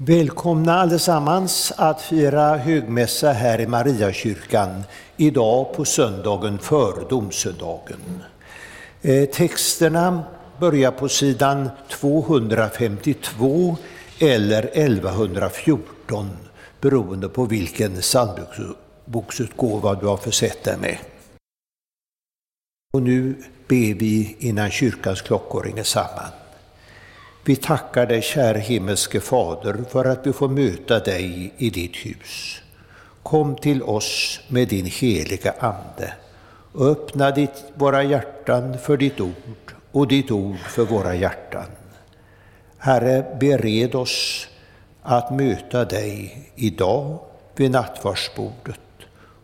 Välkomna allesammans att fira högmässa här i Mariakyrkan idag på söndagen före domsöndagen. Eh, texterna börjar på sidan 252 eller 1114 beroende på vilken psalmboksutgåva du har försett dig med. Och nu ber vi innan kyrkans klockor ringer samman. Vi tackar dig, kär himmelske Fader, för att vi får möta dig i ditt hus. Kom till oss med din heliga Ande och öppna ditt, våra hjärtan för ditt ord och ditt ord för våra hjärtan. Herre, bered oss att möta dig idag vid nattvardsbordet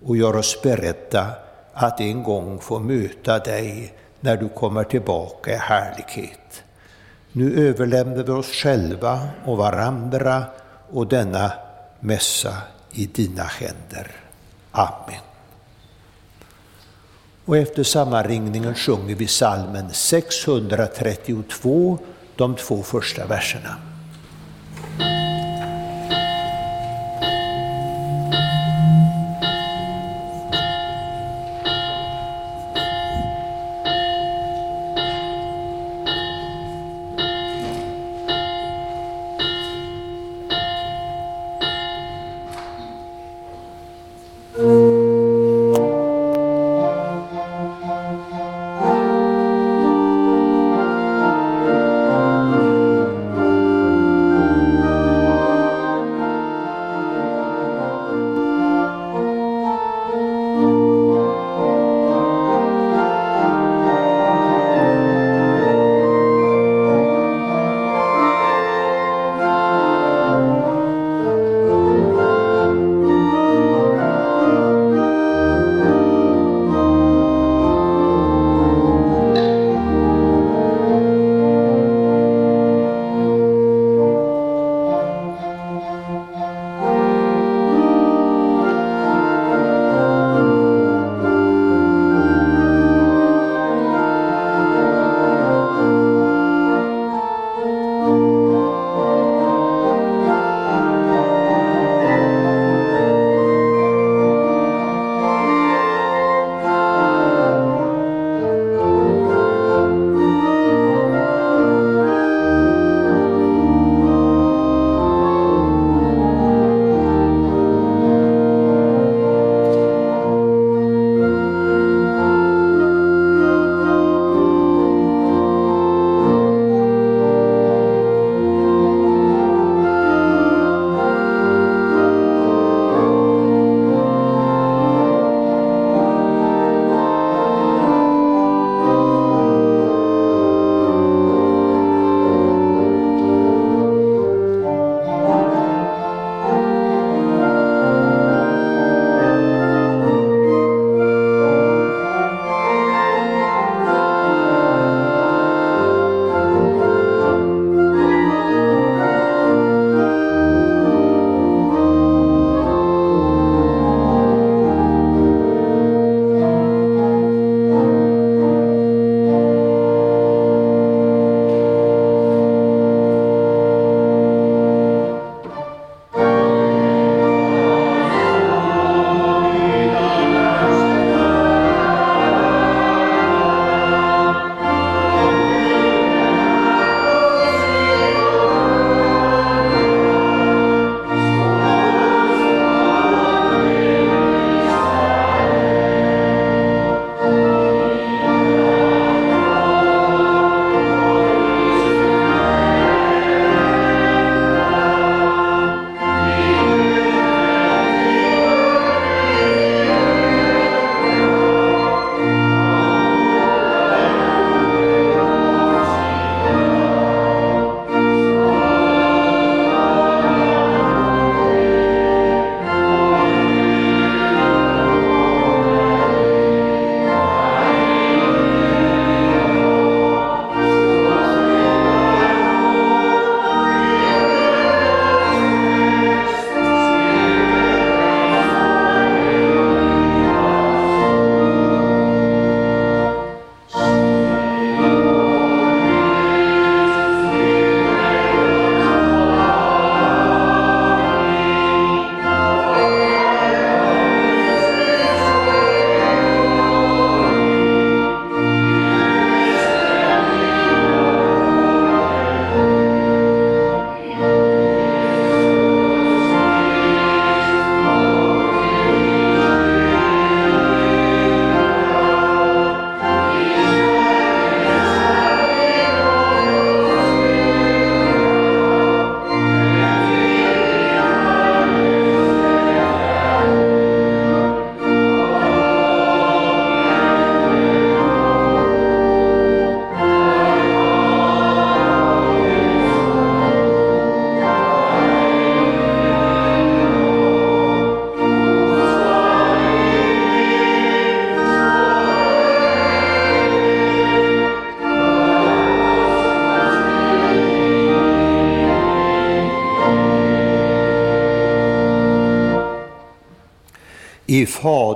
och gör oss beredda att en gång få möta dig när du kommer tillbaka i härlighet. Nu överlämnar vi oss själva och varandra och denna mässa i dina händer. Amen. Och efter sammanringningen sjunger vi salmen 632, de två första verserna.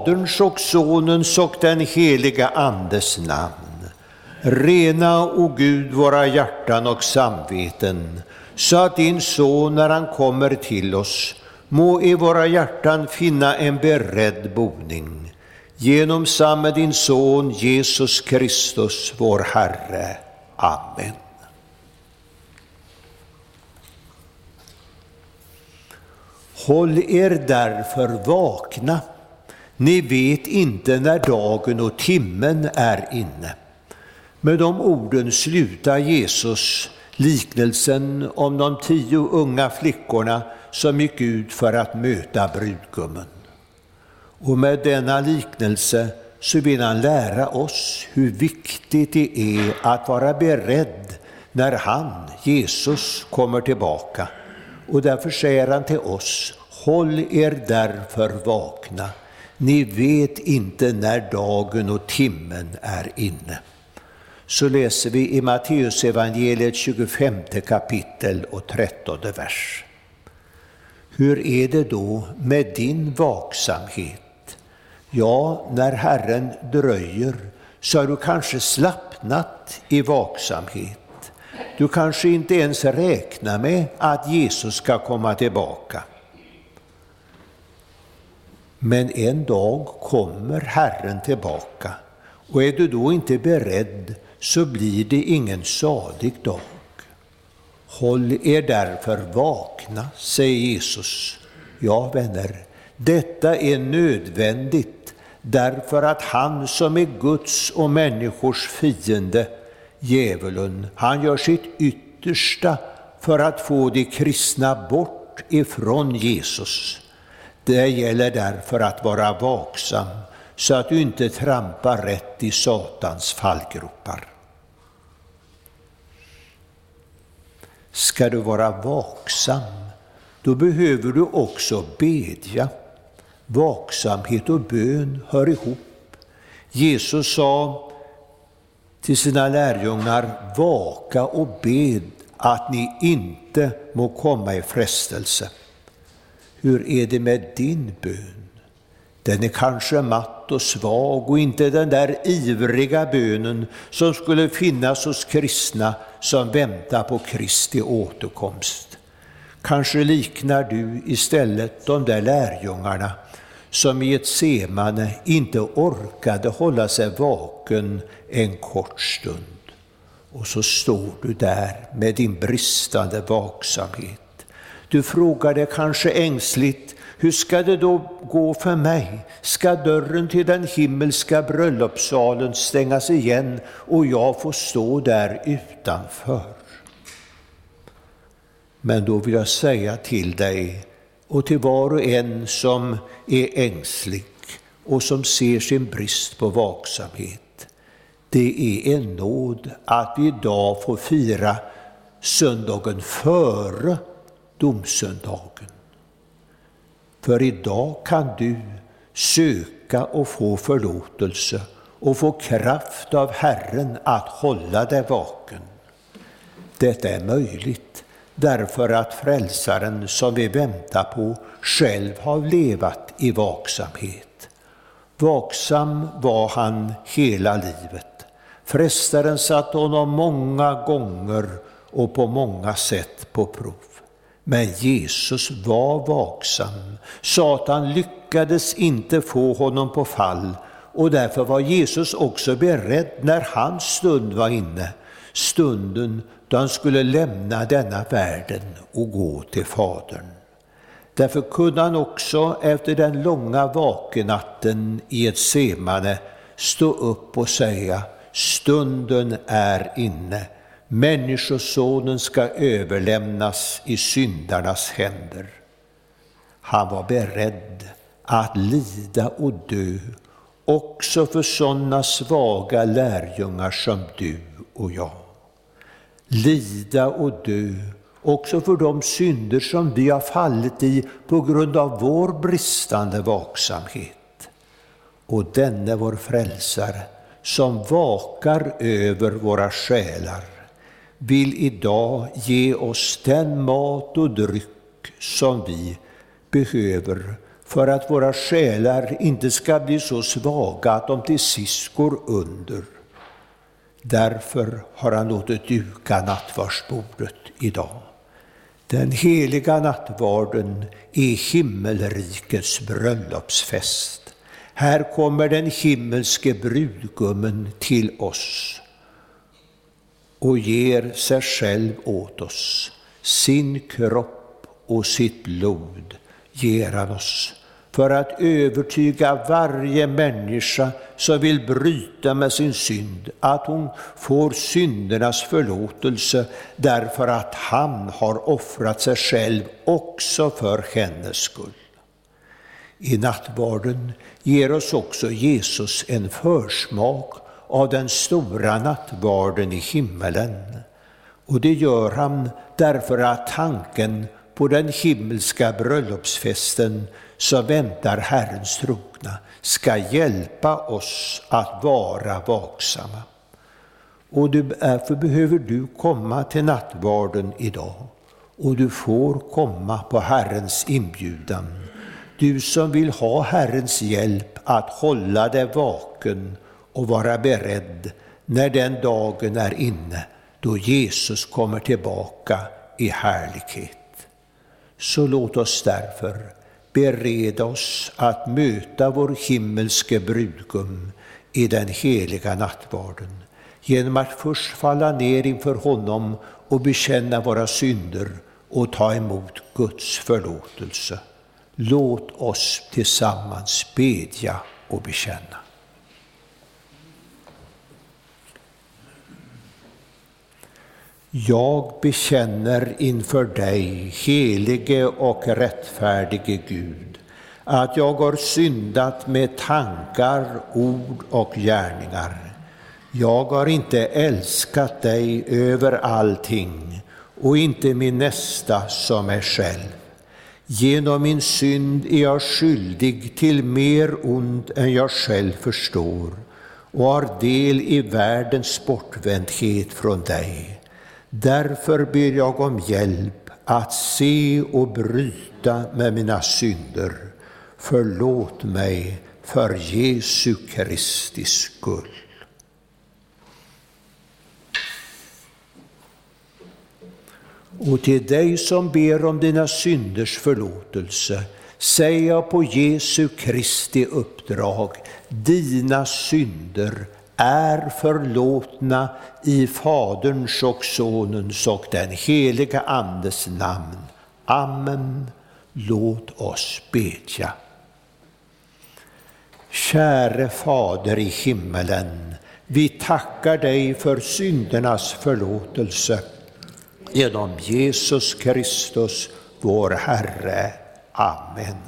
Faderns och Sonens och den heliga Andes namn. Rena, o Gud, våra hjärtan och samveten, så att din Son, när han kommer till oss, må i våra hjärtan finna en beredd boning. Genom samme din Son Jesus Kristus, vår Herre. Amen. Håll er därför vakna. Ni vet inte när dagen och timmen är inne. Med de orden slutar Jesus liknelsen om de tio unga flickorna som gick ut för att möta brudgummen. Och med denna liknelse så vill han lära oss hur viktigt det är att vara beredd när han, Jesus, kommer tillbaka. Och därför säger han till oss, håll er därför vakna. Ni vet inte när dagen och timmen är inne. Så läser vi i Matteusevangeliet 25 kapitel och 13 vers. Hur är det då med din vaksamhet? Ja, när Herren dröjer så har du kanske slappnat i vaksamhet. Du kanske inte ens räknar med att Jesus ska komma tillbaka. Men en dag kommer Herren tillbaka och är du då inte beredd så blir det ingen salig dag. Håll er därför vakna, säger Jesus. Ja, vänner, detta är nödvändigt därför att han som är Guds och människors fiende, djävulen, han gör sitt yttersta för att få de kristna bort ifrån Jesus. Det gäller därför att vara vaksam så att du inte trampar rätt i Satans fallgropar. Ska du vara vaksam, då behöver du också bedja. Vaksamhet och bön hör ihop. Jesus sa till sina lärjungar, vaka och bed att ni inte må komma i frestelse. Hur är det med din bön? Den är kanske matt och svag och inte den där ivriga bönen som skulle finnas hos kristna som väntar på Kristi återkomst. Kanske liknar du istället de där lärjungarna som i ett semane inte orkade hålla sig vaken en kort stund. Och så står du där med din bristande vaksamhet. Du frågar dig kanske ängsligt, hur ska det då gå för mig? Ska dörren till den himmelska bröllopssalen stängas igen och jag får stå där utanför? Men då vill jag säga till dig och till var och en som är ängslig och som ser sin brist på vaksamhet. Det är en nåd att vi idag får fira söndagen före domsöndagen. För idag kan du söka och få förlåtelse och få kraft av Herren att hålla dig vaken. Detta är möjligt därför att frälsaren som vi väntar på själv har levat i vaksamhet. Vaksam var han hela livet. Frestaren satte honom många gånger och på många sätt på prov. Men Jesus var vaksam. Satan lyckades inte få honom på fall och därför var Jesus också beredd när hans stund var inne, stunden då han skulle lämna denna världen och gå till Fadern. Därför kunde han också efter den långa vakenatten i ett semane stå upp och säga stunden är inne, Människosonen ska överlämnas i syndarnas händer. Han var beredd att lida och dö också för sådana svaga lärjungar som du och jag. Lida och dö också för de synder som vi har fallit i på grund av vår bristande vaksamhet. Och denne vår frälsare som vakar över våra själar vill idag ge oss den mat och dryck som vi behöver för att våra själar inte ska bli så svaga att de till sist går under. Därför har han låtit duka nattvardsbordet idag. Den heliga nattvarden är himmelrikets bröllopsfest. Här kommer den himmelske brudgummen till oss och ger sig själv åt oss. Sin kropp och sitt blod ger han oss för att övertyga varje människa som vill bryta med sin synd att hon får syndernas förlåtelse därför att han har offrat sig själv också för hennes skull. I nattvarden ger oss också Jesus en försmak av den stora nattvarden i himmelen. Och det gör han därför att tanken på den himmelska bröllopsfesten som väntar Herrens trogna ska hjälpa oss att vara vaksamma. Och därför behöver du komma till nattvarden idag. Och du får komma på Herrens inbjudan. Du som vill ha Herrens hjälp att hålla dig vaken och vara beredd när den dagen är inne då Jesus kommer tillbaka i härlighet. Så låt oss därför bereda oss att möta vår himmelske brudgum i den heliga nattvarden genom att först falla ner inför honom och bekänna våra synder och ta emot Guds förlåtelse. Låt oss tillsammans bedja och bekänna. Jag bekänner inför dig, helige och rättfärdige Gud, att jag har syndat med tankar, ord och gärningar. Jag har inte älskat dig över allting och inte min nästa som mig själv. Genom min synd är jag skyldig till mer ont än jag själv förstår och har del i världens bortvändhet från dig. Därför ber jag om hjälp att se och bryta med mina synder. Förlåt mig för Jesu Kristi skull. Och till dig som ber om dina synders förlåtelse säger jag på Jesu Kristi uppdrag, dina synder är förlåtna i Faderns och Sonens och den heliga Andes namn. Amen. Låt oss bedja. Käre Fader i himmelen, vi tackar dig för syndernas förlåtelse genom Jesus Kristus, vår Herre. Amen.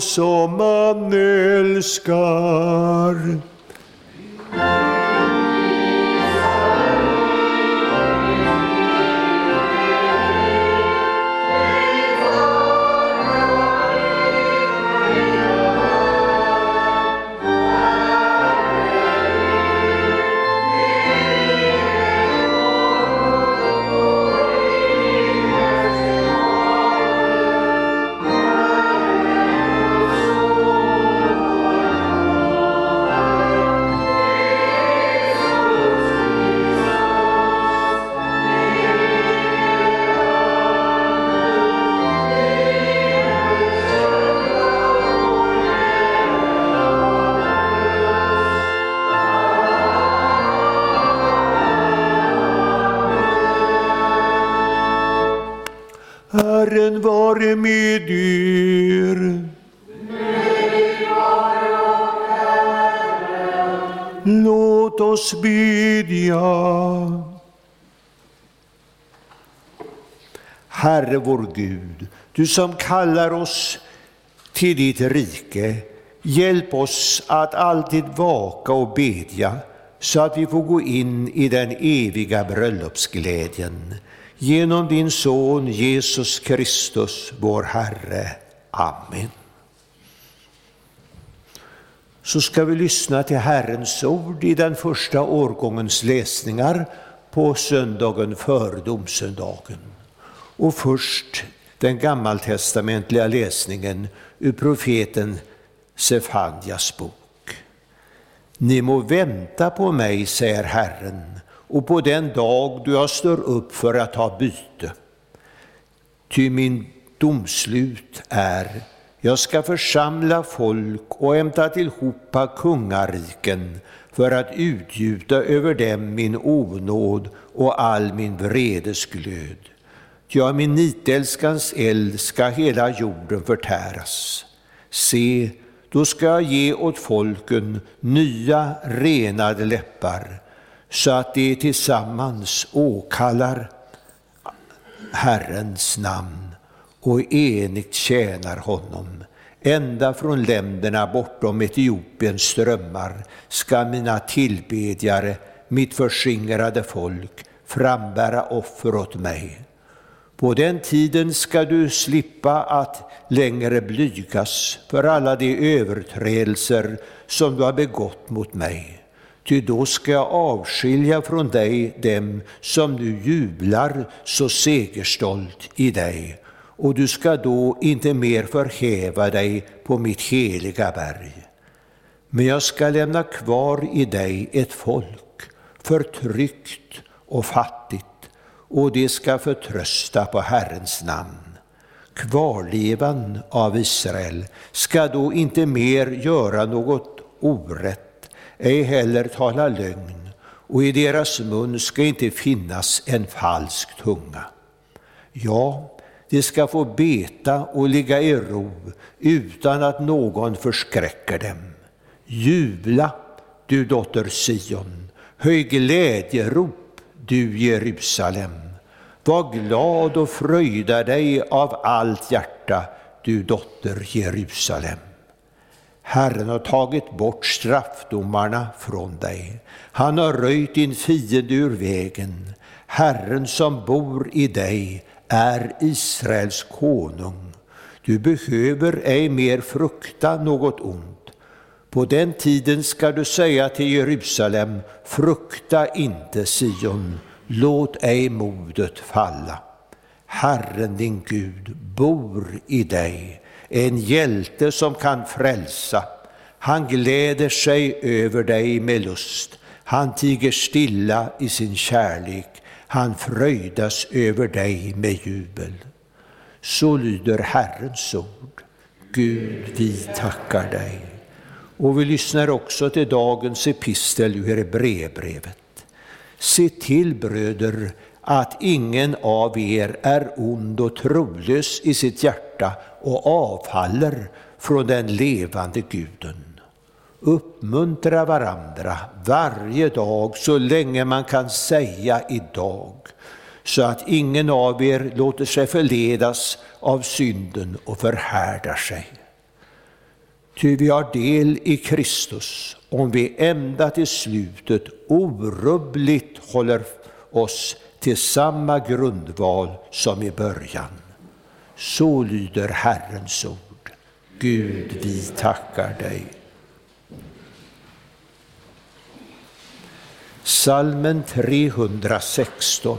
Som Herre vår Gud, du som kallar oss till ditt rike, hjälp oss att alltid vaka och bedja så att vi får gå in i den eviga bröllopsglädjen. Genom din Son Jesus Kristus, vår Herre. Amen. Så ska vi lyssna till Herrens ord i den första årgångens läsningar på söndagen före domsöndagen. Och först den gammaltestamentliga läsningen ur profeten Sefanjas bok. Ni må vänta på mig, säger Herren, och på den dag då jag står upp för att ha byte. Ty min domslut är, jag ska församla folk och hämta tillhopa kungariken för att utgjuta över dem min onåd och all min vredesglöd. Ja, min nitälskans eld ska hela jorden förtäras. Se, då ska jag ge åt folken nya renade läppar, så att de tillsammans åkallar Herrens namn och enigt tjänar honom. Ända från länderna bortom Etiopiens strömmar ska mina tillbedjare, mitt förskingrade folk, frambära offer åt mig. På den tiden ska du slippa att längre blygas för alla de överträdelser som du har begått mot mig. Ty då ska jag avskilja från dig dem som nu jublar så segerstolt i dig, och du ska då inte mer förhäva dig på mitt heliga berg. Men jag ska lämna kvar i dig ett folk, förtryckt och fattigt, och de ska förtrösta på Herrens namn. Kvarlevan av Israel ska då inte mer göra något orätt, ej heller tala lögn, och i deras mun ska inte finnas en falsk tunga. Ja, de ska få beta och ligga i ro utan att någon förskräcker dem. Jubla, du dotter Sion, höj glädjerop du Jerusalem. Var glad och fröjda dig av allt hjärta, du dotter Jerusalem. Herren har tagit bort straffdomarna från dig. Han har röjt din fiende ur vägen. Herren som bor i dig är Israels konung. Du behöver ej mer frukta något ont. På den tiden ska du säga till Jerusalem, frukta inte Sion, låt ej modet falla. Herren din Gud bor i dig, en hjälte som kan frälsa. Han gläder sig över dig med lust, han tiger stilla i sin kärlek, han fröjdas över dig med jubel. Så lyder Herrens ord. Gud, vi tackar dig. Och vi lyssnar också till dagens epistel ur Hebreerbrevet. Se till, bröder, att ingen av er är ond och trolös i sitt hjärta och avfaller från den levande guden. Uppmuntra varandra varje dag så länge man kan säga idag, så att ingen av er låter sig förledas av synden och förhärdar sig. Ty vi har del i Kristus om vi ända till slutet orubbligt håller oss till samma grundval som i början. Så lyder Herrens ord. Gud, vi tackar dig. Salmen 316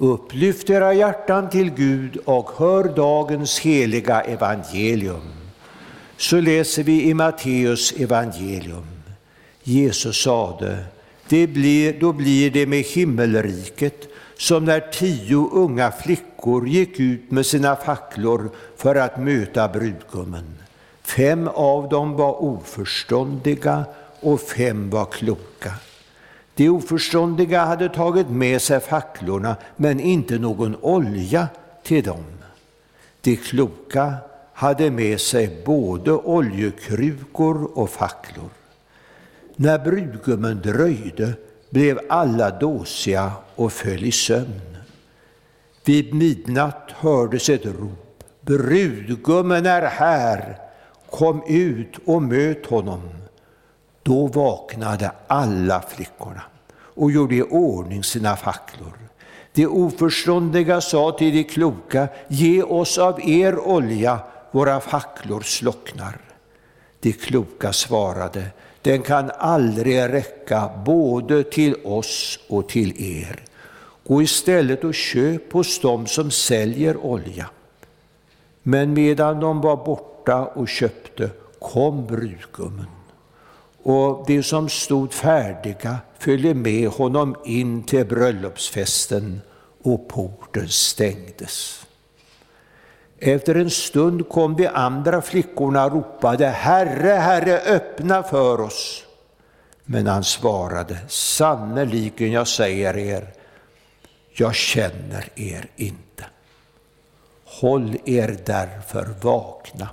Upplyft era hjärtan till Gud och hör dagens heliga evangelium. Så läser vi i Matteus evangelium. Jesus sade, det blir, då blir det med himmelriket som när tio unga flickor gick ut med sina facklor för att möta brudgummen. Fem av dem var oförståndiga och fem var kloka. De oförståndiga hade tagit med sig facklorna, men inte någon olja till dem. De kloka hade med sig både oljekrukor och facklor. När brudgummen dröjde blev alla dåsiga och föll i sömn. Vid midnatt hördes ett rop. Brudgummen är här! Kom ut och möt honom. Då vaknade alla flickorna och gjorde i ordning sina facklor. De oförståndiga sa till de kloka, ge oss av er olja, våra facklor slocknar. De kloka svarade, den kan aldrig räcka både till oss och till er. Gå istället och köp hos dem som säljer olja. Men medan de var borta och köpte kom brudgummen och de som stod färdiga följde med honom in till bröllopsfesten och porten stängdes. Efter en stund kom de andra flickorna och ropade Herre, Herre, öppna för oss. Men han svarade, sannerligen jag säger er, jag känner er inte. Håll er därför vakna.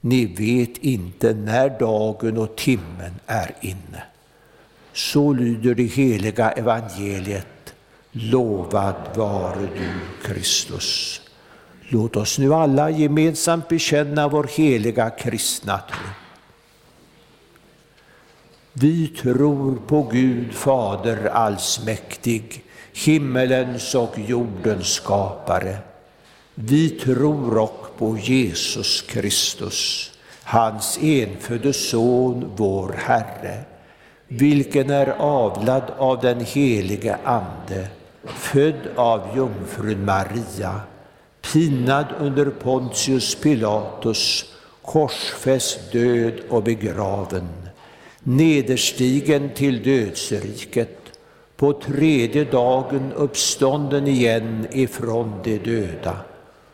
Ni vet inte när dagen och timmen är inne. Så lyder det heliga evangeliet. Lovad vare du, Kristus. Låt oss nu alla gemensamt bekänna vår heliga kristna tro. Vi tror på Gud Fader allsmäktig, himmelens och jordens skapare. Vi tror och på Jesus Kristus, hans enfödde Son, vår Herre, vilken är avlad av den helige Ande, född av jungfrun Maria, pinad under Pontius Pilatus, korsfäst, död och begraven, nederstigen till dödsriket, på tredje dagen uppstånden igen ifrån de döda,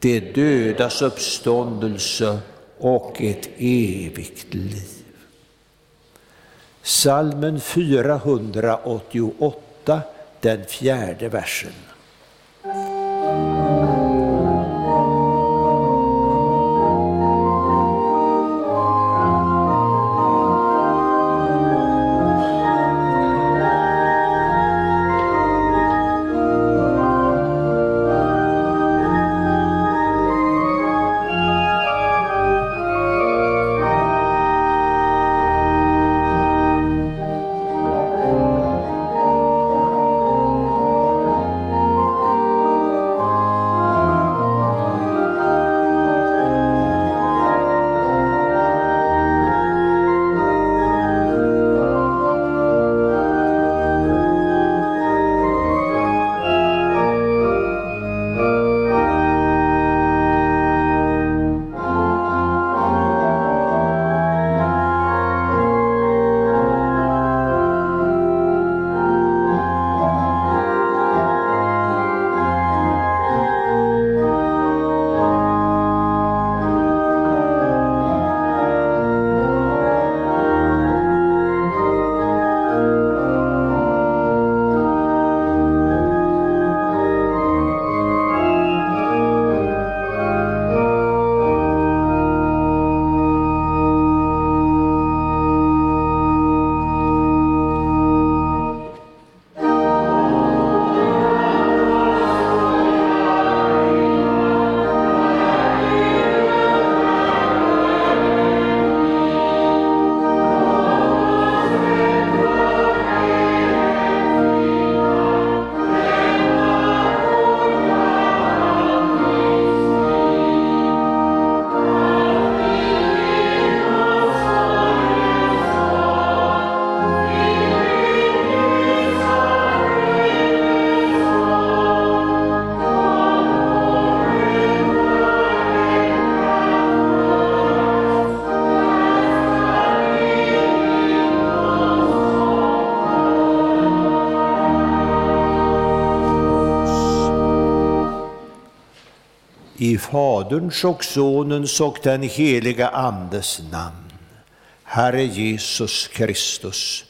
de dödas uppståndelse och ett evigt liv. Salmen 488, den fjärde versen. Faderns och Sonens och den heliga Andes namn. Herre Jesus Kristus,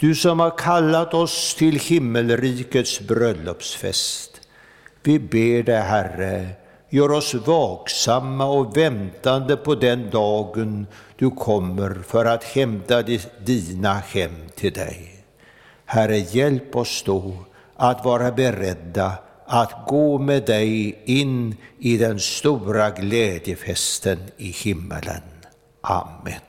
du som har kallat oss till himmelrikets bröllopsfest. Vi ber dig, Herre, gör oss vaksamma och väntande på den dagen du kommer för att hämta dina hem till dig. Herre, hjälp oss då att vara beredda att gå med dig in i den stora glädjefesten i himmelen. Amen.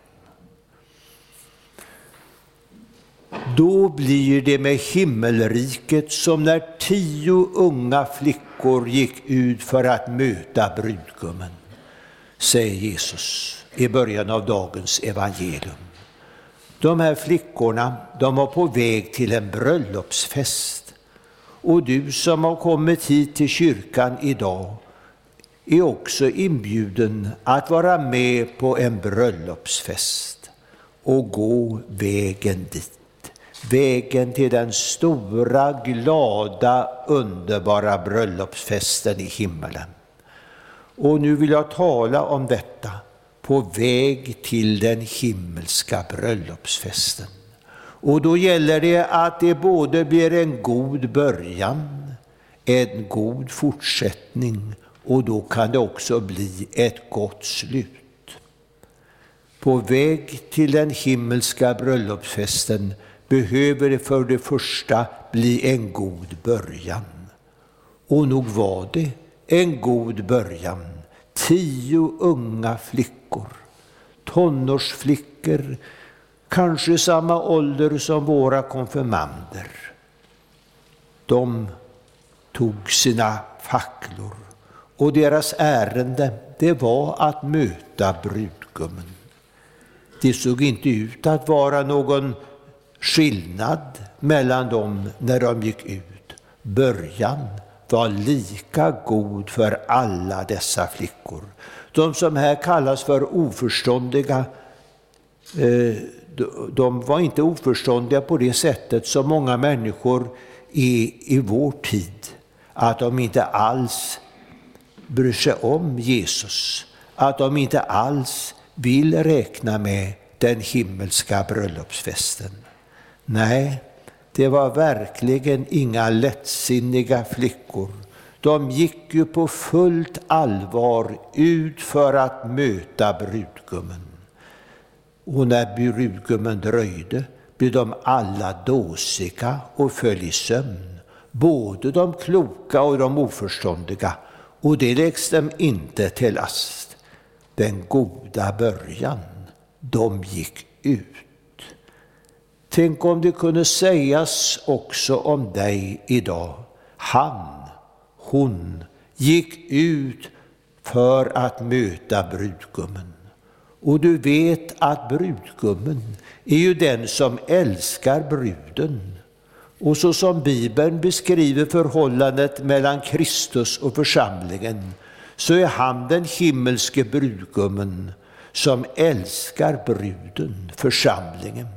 Då blir det med himmelriket som när tio unga flickor gick ut för att möta brudgummen, säger Jesus i början av dagens evangelium. De här flickorna, de var på väg till en bröllopsfest. Och du som har kommit hit till kyrkan idag är också inbjuden att vara med på en bröllopsfest och gå vägen dit. Vägen till den stora, glada, underbara bröllopsfesten i himmelen. Och nu vill jag tala om detta på väg till den himmelska bröllopsfesten. Och då gäller det att det både blir en god början, en god fortsättning och då kan det också bli ett gott slut. På väg till den himmelska bröllopsfesten behöver det för det första bli en god början. Och nog var det en god början. Tio unga flickor, tonårsflickor, kanske samma ålder som våra konfirmander. De tog sina facklor och deras ärende det var att möta brudgummen. Det såg inte ut att vara någon skillnad mellan dem när de gick ut. Början var lika god för alla dessa flickor. De som här kallas för oförståndiga, eh, de var inte oförståndiga på det sättet som många människor är i vår tid, att de inte alls bryr sig om Jesus, att de inte alls vill räkna med den himmelska bröllopsfesten. Nej, det var verkligen inga lättsinniga flickor. De gick ju på fullt allvar ut för att möta brudgummen. Och när brudgummen dröjde blev de alla dåsiga och föll i sömn, både de kloka och de oförståndiga, och det läggs dem inte till last. Den goda början, de gick ut. Tänk om det kunde sägas också om dig idag. Han, hon gick ut för att möta brudgummen. Och du vet att brudgummen är ju den som älskar bruden. Och så som Bibeln beskriver förhållandet mellan Kristus och församlingen så är han den himmelske brudgummen som älskar bruden, församlingen.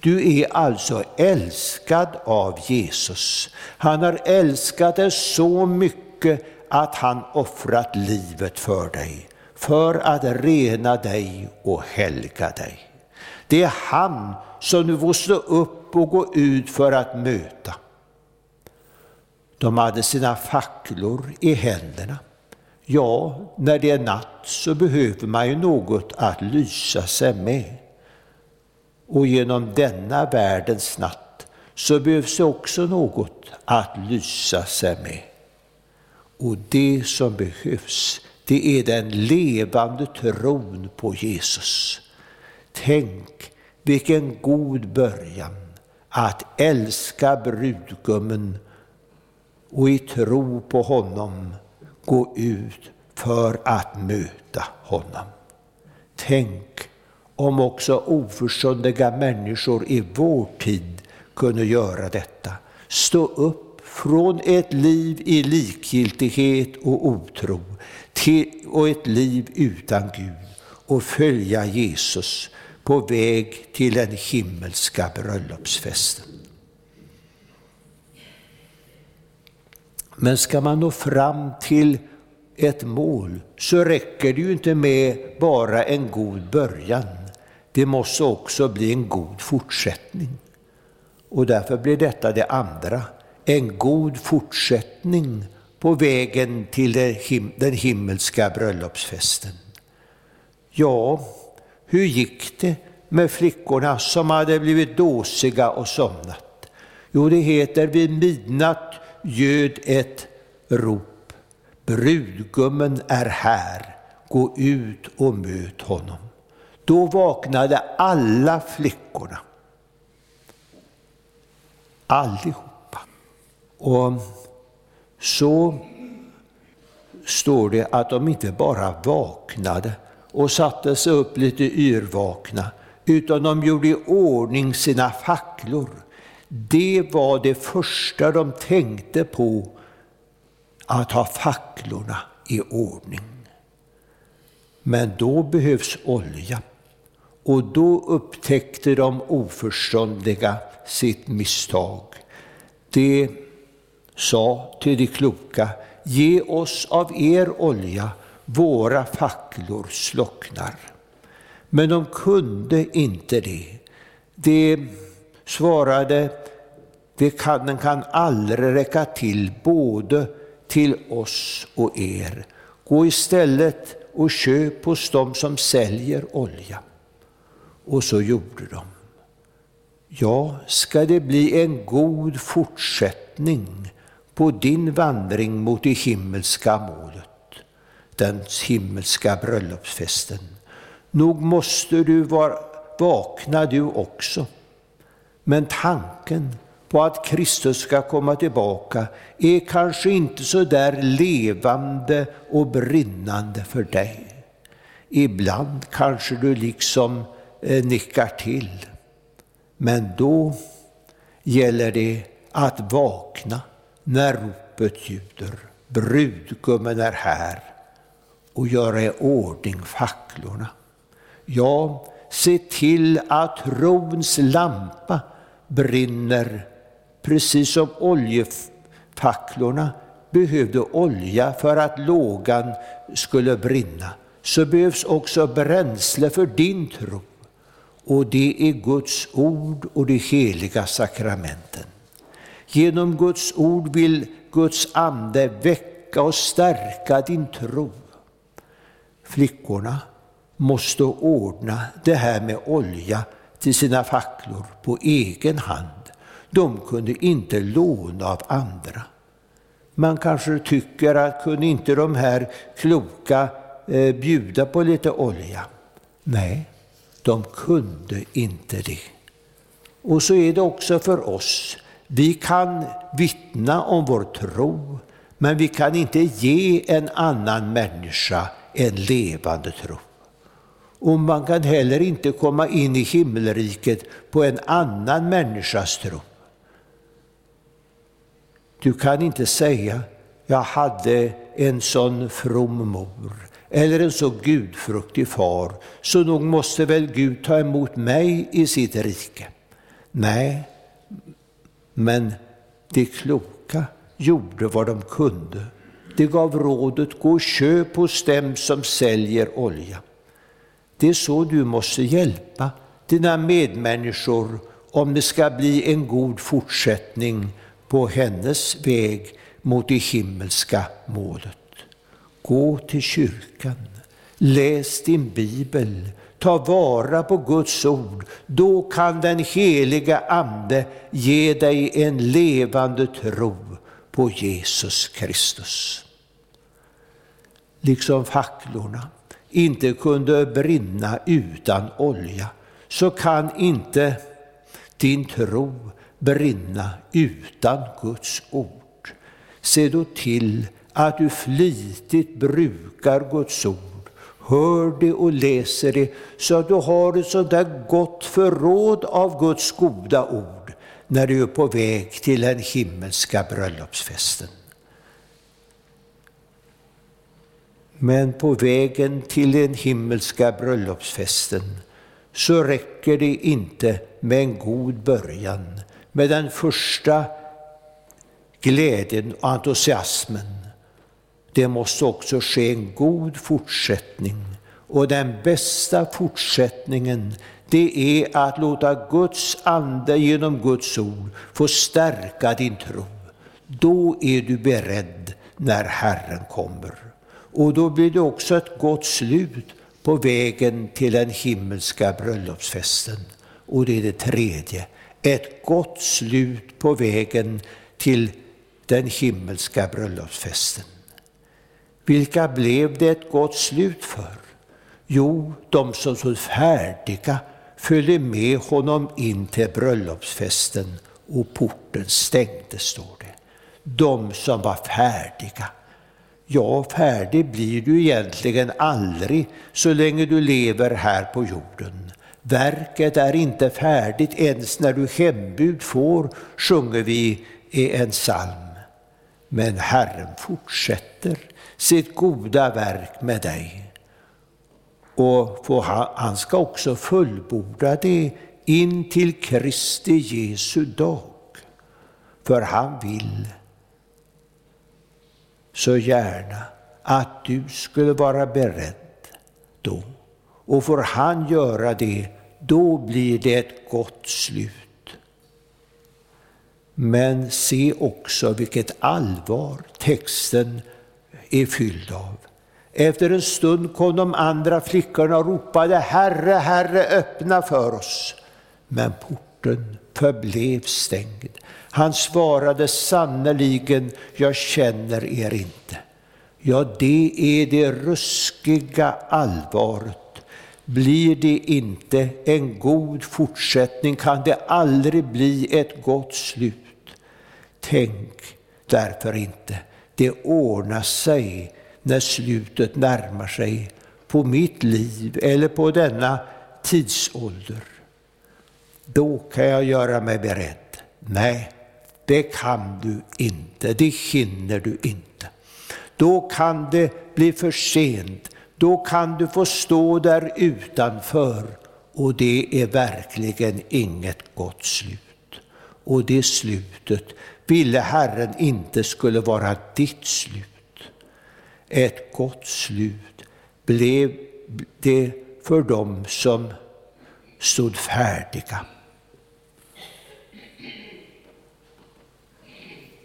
Du är alltså älskad av Jesus. Han har älskat dig så mycket att han offrat livet för dig, för att rena dig och helga dig. Det är han som du får stå upp och gå ut för att möta. De hade sina facklor i händerna. Ja, när det är natt så behöver man ju något att lysa sig med. Och genom denna världens natt så behövs det också något att lysa sig med. Och det som behövs, det är den levande tron på Jesus. Tänk vilken god början att älska brudgummen och i tro på honom gå ut för att möta honom. Tänk om också oförståndiga människor i vår tid kunde göra detta. Stå upp från ett liv i likgiltighet och otro till, och ett liv utan Gud och följa Jesus på väg till den himmelska bröllopsfesten. Men ska man nå fram till ett mål så räcker det ju inte med bara en god början. Det måste också bli en god fortsättning. Och därför blir detta det andra, en god fortsättning på vägen till den himmelska bröllopsfesten. Ja, hur gick det med flickorna som hade blivit dåsiga och somnat? Jo, det heter vid midnatt ljöd ett rop. Brudgummen är här, gå ut och möt honom. Då vaknade alla flickorna. Allihopa. Och så står det att de inte bara vaknade och satte sig upp lite yrvakna, utan de gjorde i ordning sina facklor. Det var det första de tänkte på, att ha facklorna i ordning. Men då behövs olja. Och då upptäckte de oförståndiga sitt misstag. Det sa till de kloka, ge oss av er olja, våra facklor slocknar. Men de kunde inte det. De svarade, det kan, den kan aldrig räcka till både till oss och er. Gå istället och köp hos dem som säljer olja. Och så gjorde de. Ja, ska det bli en god fortsättning på din vandring mot det himmelska målet, den himmelska bröllopsfesten. Nog måste du vara vakna du också. Men tanken på att Kristus ska komma tillbaka är kanske inte så där levande och brinnande för dig. Ibland kanske du liksom eh, nickar till. Men då gäller det att vakna när ropet ljuder. Brudgummen är här och göra i ordning facklorna. Ja, se till att trons lampa brinner precis som oljefacklorna behövde olja för att lågan skulle brinna, så behövs också bränsle för din tro. Och det är Guds ord och de heliga sakramenten. Genom Guds ord vill Guds ande väcka och stärka din tro. Flickorna måste ordna det här med olja till sina facklor på egen hand. De kunde inte låna av andra. Man kanske tycker att kunde inte de här kloka eh, bjuda på lite olja? Nej, de kunde inte det. Och så är det också för oss. Vi kan vittna om vår tro, men vi kan inte ge en annan människa en levande tro. Och man kan heller inte komma in i himmelriket på en annan människas tro. Du kan inte säga, jag hade en sån from mor eller en så gudfruktig far, så nog måste väl Gud ta emot mig i sitt rike. Nej, men de kloka gjorde vad de kunde. De gav rådet, gå och köp hos dem som säljer olja. Det är så du måste hjälpa dina medmänniskor om det ska bli en god fortsättning på hennes väg mot det himmelska målet. Gå till kyrkan, läs din bibel, ta vara på Guds ord. Då kan den heliga Ande ge dig en levande tro på Jesus Kristus. Liksom facklorna inte kunde brinna utan olja, så kan inte din tro brinna utan Guds ord. Se då till att du flitigt brukar Guds ord, hör det och läser det, så att du har ett sådant där gott förråd av Guds goda ord när du är på väg till den himmelska bröllopsfesten. Men på vägen till den himmelska bröllopsfesten så räcker det inte med en god början, med den första glädjen och entusiasmen, det måste också ske en god fortsättning. Och den bästa fortsättningen, det är att låta Guds ande genom Guds ord få stärka din tro. Då är du beredd när Herren kommer. Och då blir det också ett gott slut på vägen till den himmelska bröllopsfesten. Och det är det tredje, ett gott slut på vägen till den himmelska bröllopsfesten. Vilka blev det ett gott slut för? Jo, de som stod färdiga följde med honom in till bröllopsfesten och porten stängdes, står det. De som var färdiga. Ja, färdig blir du egentligen aldrig så länge du lever här på jorden. Verket är inte färdigt ens när du hembud får, sjunger vi i en psalm. Men Herren fortsätter sitt goda verk med dig. Och han ska också fullborda det in till Kristi Jesu dag. För han vill så gärna att du skulle vara beredd då. Och får han göra det, då blir det ett gott slut. Men se också vilket allvar texten är fylld av. Efter en stund kom de andra flickorna och ropade Herre, Herre, öppna för oss. Men porten förblev stängd. Han svarade sannerligen, jag känner er inte. Ja, det är det ruskiga allvaret. Blir det inte en god fortsättning kan det aldrig bli ett gott slut. Tänk därför inte, det ordnar sig när slutet närmar sig på mitt liv eller på denna tidsålder. Då kan jag göra mig beredd. Nej, det kan du inte, det hinner du inte. Då kan det bli för sent, då kan du få stå där utanför och det är verkligen inget gott slut. Och det slutet ville Herren inte skulle vara ditt slut. Ett gott slut blev det för dem som stod färdiga.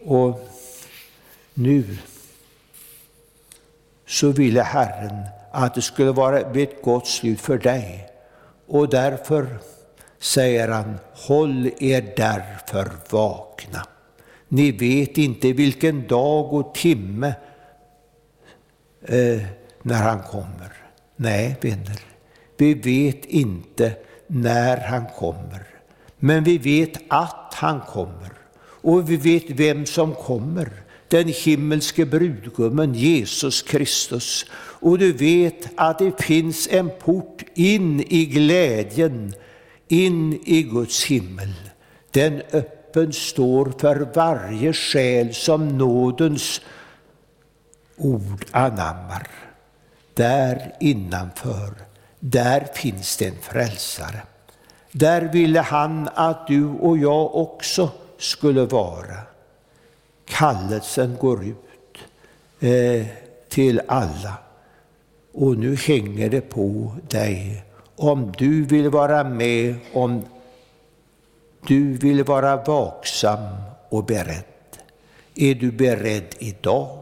Och nu så ville Herren att det skulle vara ett gott slut för dig. Och därför säger han, håll er därför vakna. Ni vet inte vilken dag och timme eh, när han kommer. Nej, vänner, vi vet inte när han kommer. Men vi vet att han kommer. Och vi vet vem som kommer. Den himmelske brudgummen Jesus Kristus. Och du vet att det finns en port in i glädjen, in i Guds himmel. Den öppen står för varje själ som nådens ord anammar. Där innanför, där finns det en frälsare. Där ville han att du och jag också skulle vara. Kallelsen går ut eh, till alla. Och nu hänger det på dig om du vill vara med, om du vill vara vaksam och beredd. Är du beredd idag?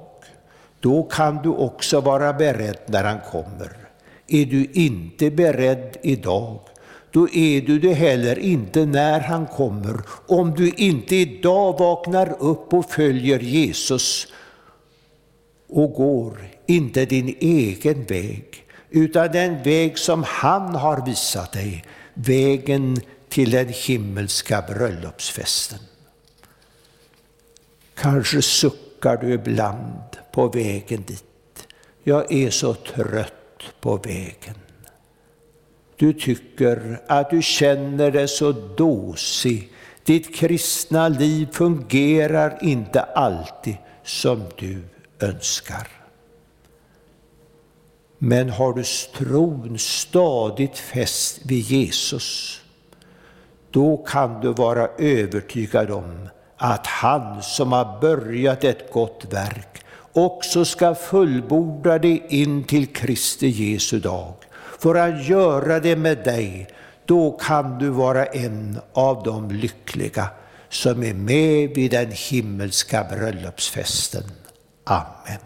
Då kan du också vara beredd när han kommer. Är du inte beredd idag, då är du det heller inte när han kommer. Om du inte idag vaknar upp och följer Jesus och går inte din egen väg, utan den väg som han har visat dig, vägen till den himmelska bröllopsfesten. Kanske suckar du ibland på vägen dit. Jag är så trött på vägen. Du tycker att du känner dig så dåsig. Ditt kristna liv fungerar inte alltid som du önskar. Men har du tron stadigt fäst vid Jesus, då kan du vara övertygad om att han som har börjat ett gott verk också ska fullborda det in till Kristi Jesu dag. För att göra det med dig, då kan du vara en av de lyckliga som är med vid den himmelska bröllopsfesten. Amen.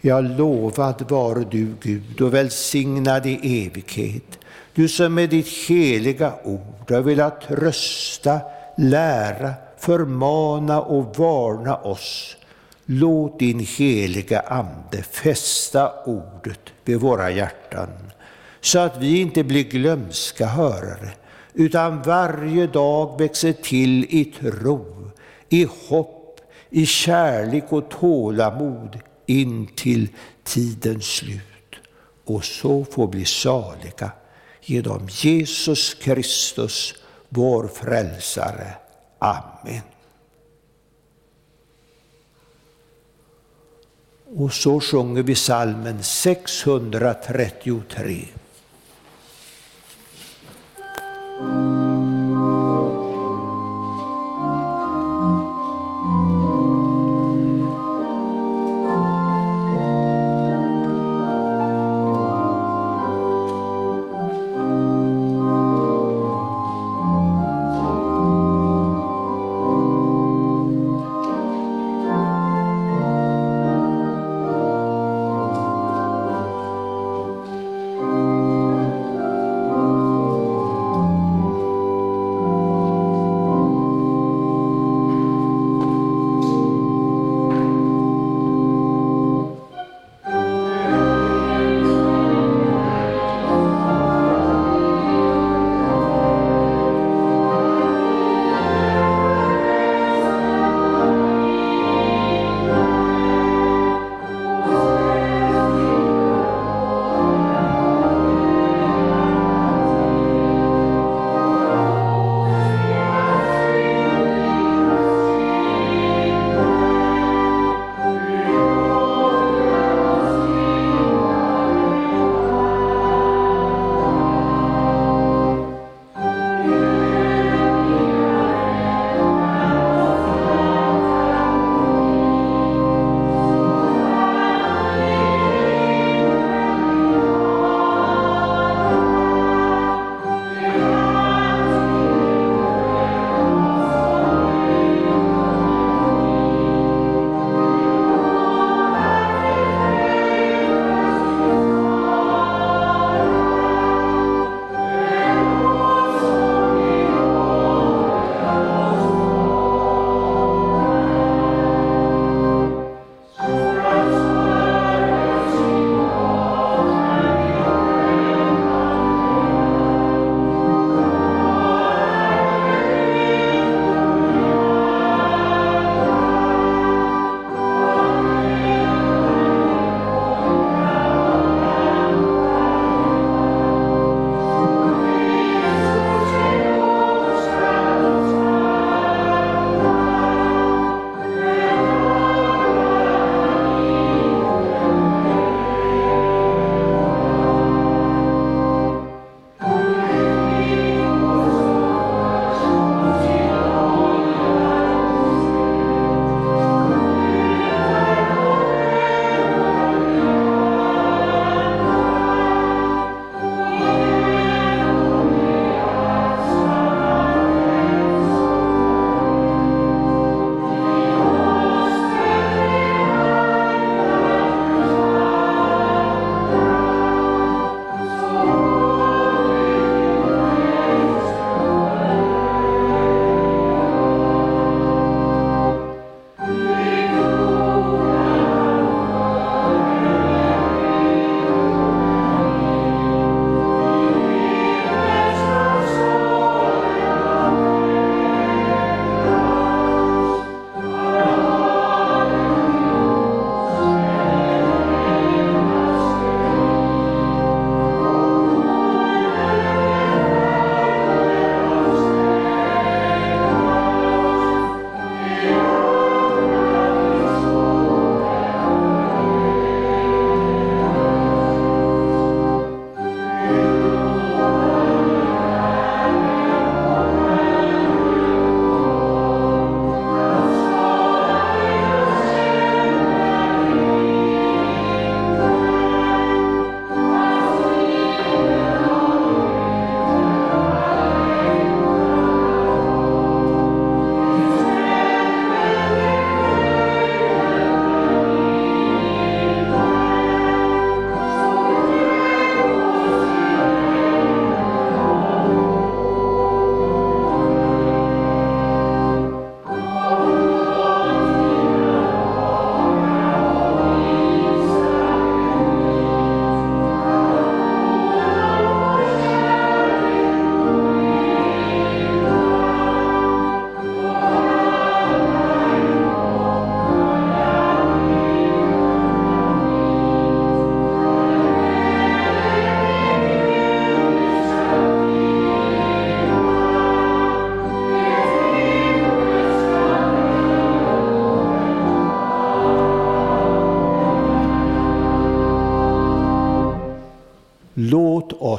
Ja, lovad vare du, Gud, och välsignad i evighet. Du som med ditt heliga ord har velat trösta, lära, förmana och varna oss. Låt din heliga Ande fästa ordet vid våra hjärtan, så att vi inte blir glömska hörare, utan varje dag växer till i tro, i hopp, i kärlek och tålamod in till tidens slut och så får bli saliga genom Jesus Kristus, vår frälsare. Amen. Och så sjunger vi salmen 633.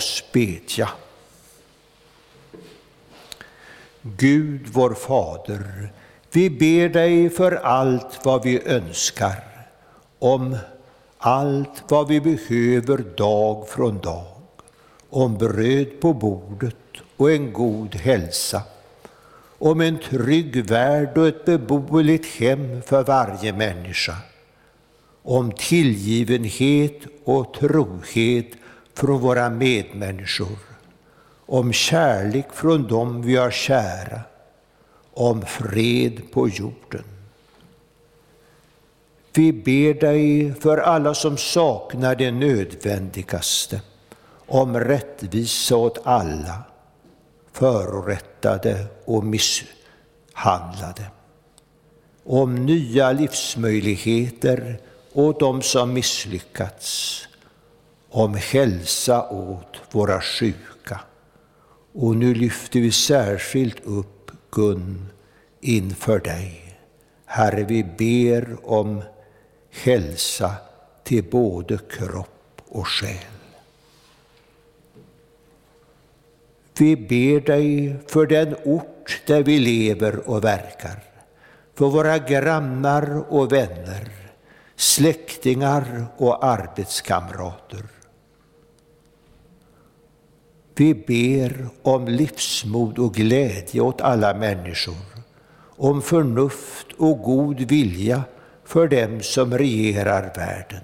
Oss bedja. Gud vår Fader, vi ber dig för allt vad vi önskar, om allt vad vi behöver dag från dag, om bröd på bordet och en god hälsa, om en trygg värld och ett beboeligt hem för varje människa, om tillgivenhet och trohet från våra medmänniskor, om kärlek från dem vi har kära, om fred på jorden. Vi ber dig för alla som saknar det nödvändigaste, om rättvisa åt alla, förorättade och misshandlade, om nya livsmöjligheter åt dem som misslyckats, om hälsa åt våra sjuka. Och nu lyfter vi särskilt upp Gun inför dig. Herre, vi ber om hälsa till både kropp och själ. Vi ber dig för den ort där vi lever och verkar, för våra grannar och vänner, släktingar och arbetskamrater. Vi ber om livsmod och glädje åt alla människor, om förnuft och god vilja för dem som regerar världen.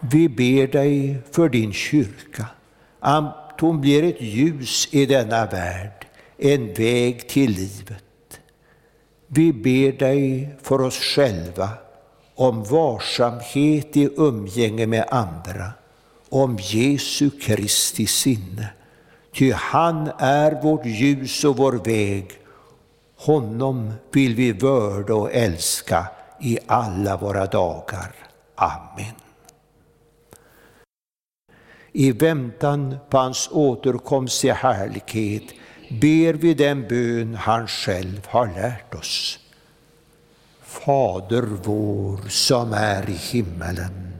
Vi ber dig för din kyrka, att hon blir ett ljus i denna värld, en väg till livet. Vi ber dig för oss själva om varsamhet i umgänge med andra, om Jesu Kristi sinne. Ty han är vårt ljus och vår väg. Honom vill vi vörda och älska i alla våra dagar. Amen. I väntan på hans återkomst i härlighet ber vi den bön han själv har lärt oss. Fader vår som är i himmelen.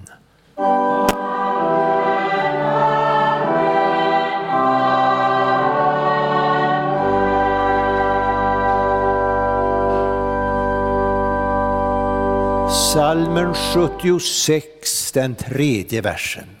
Salmen 76, den tredje versen.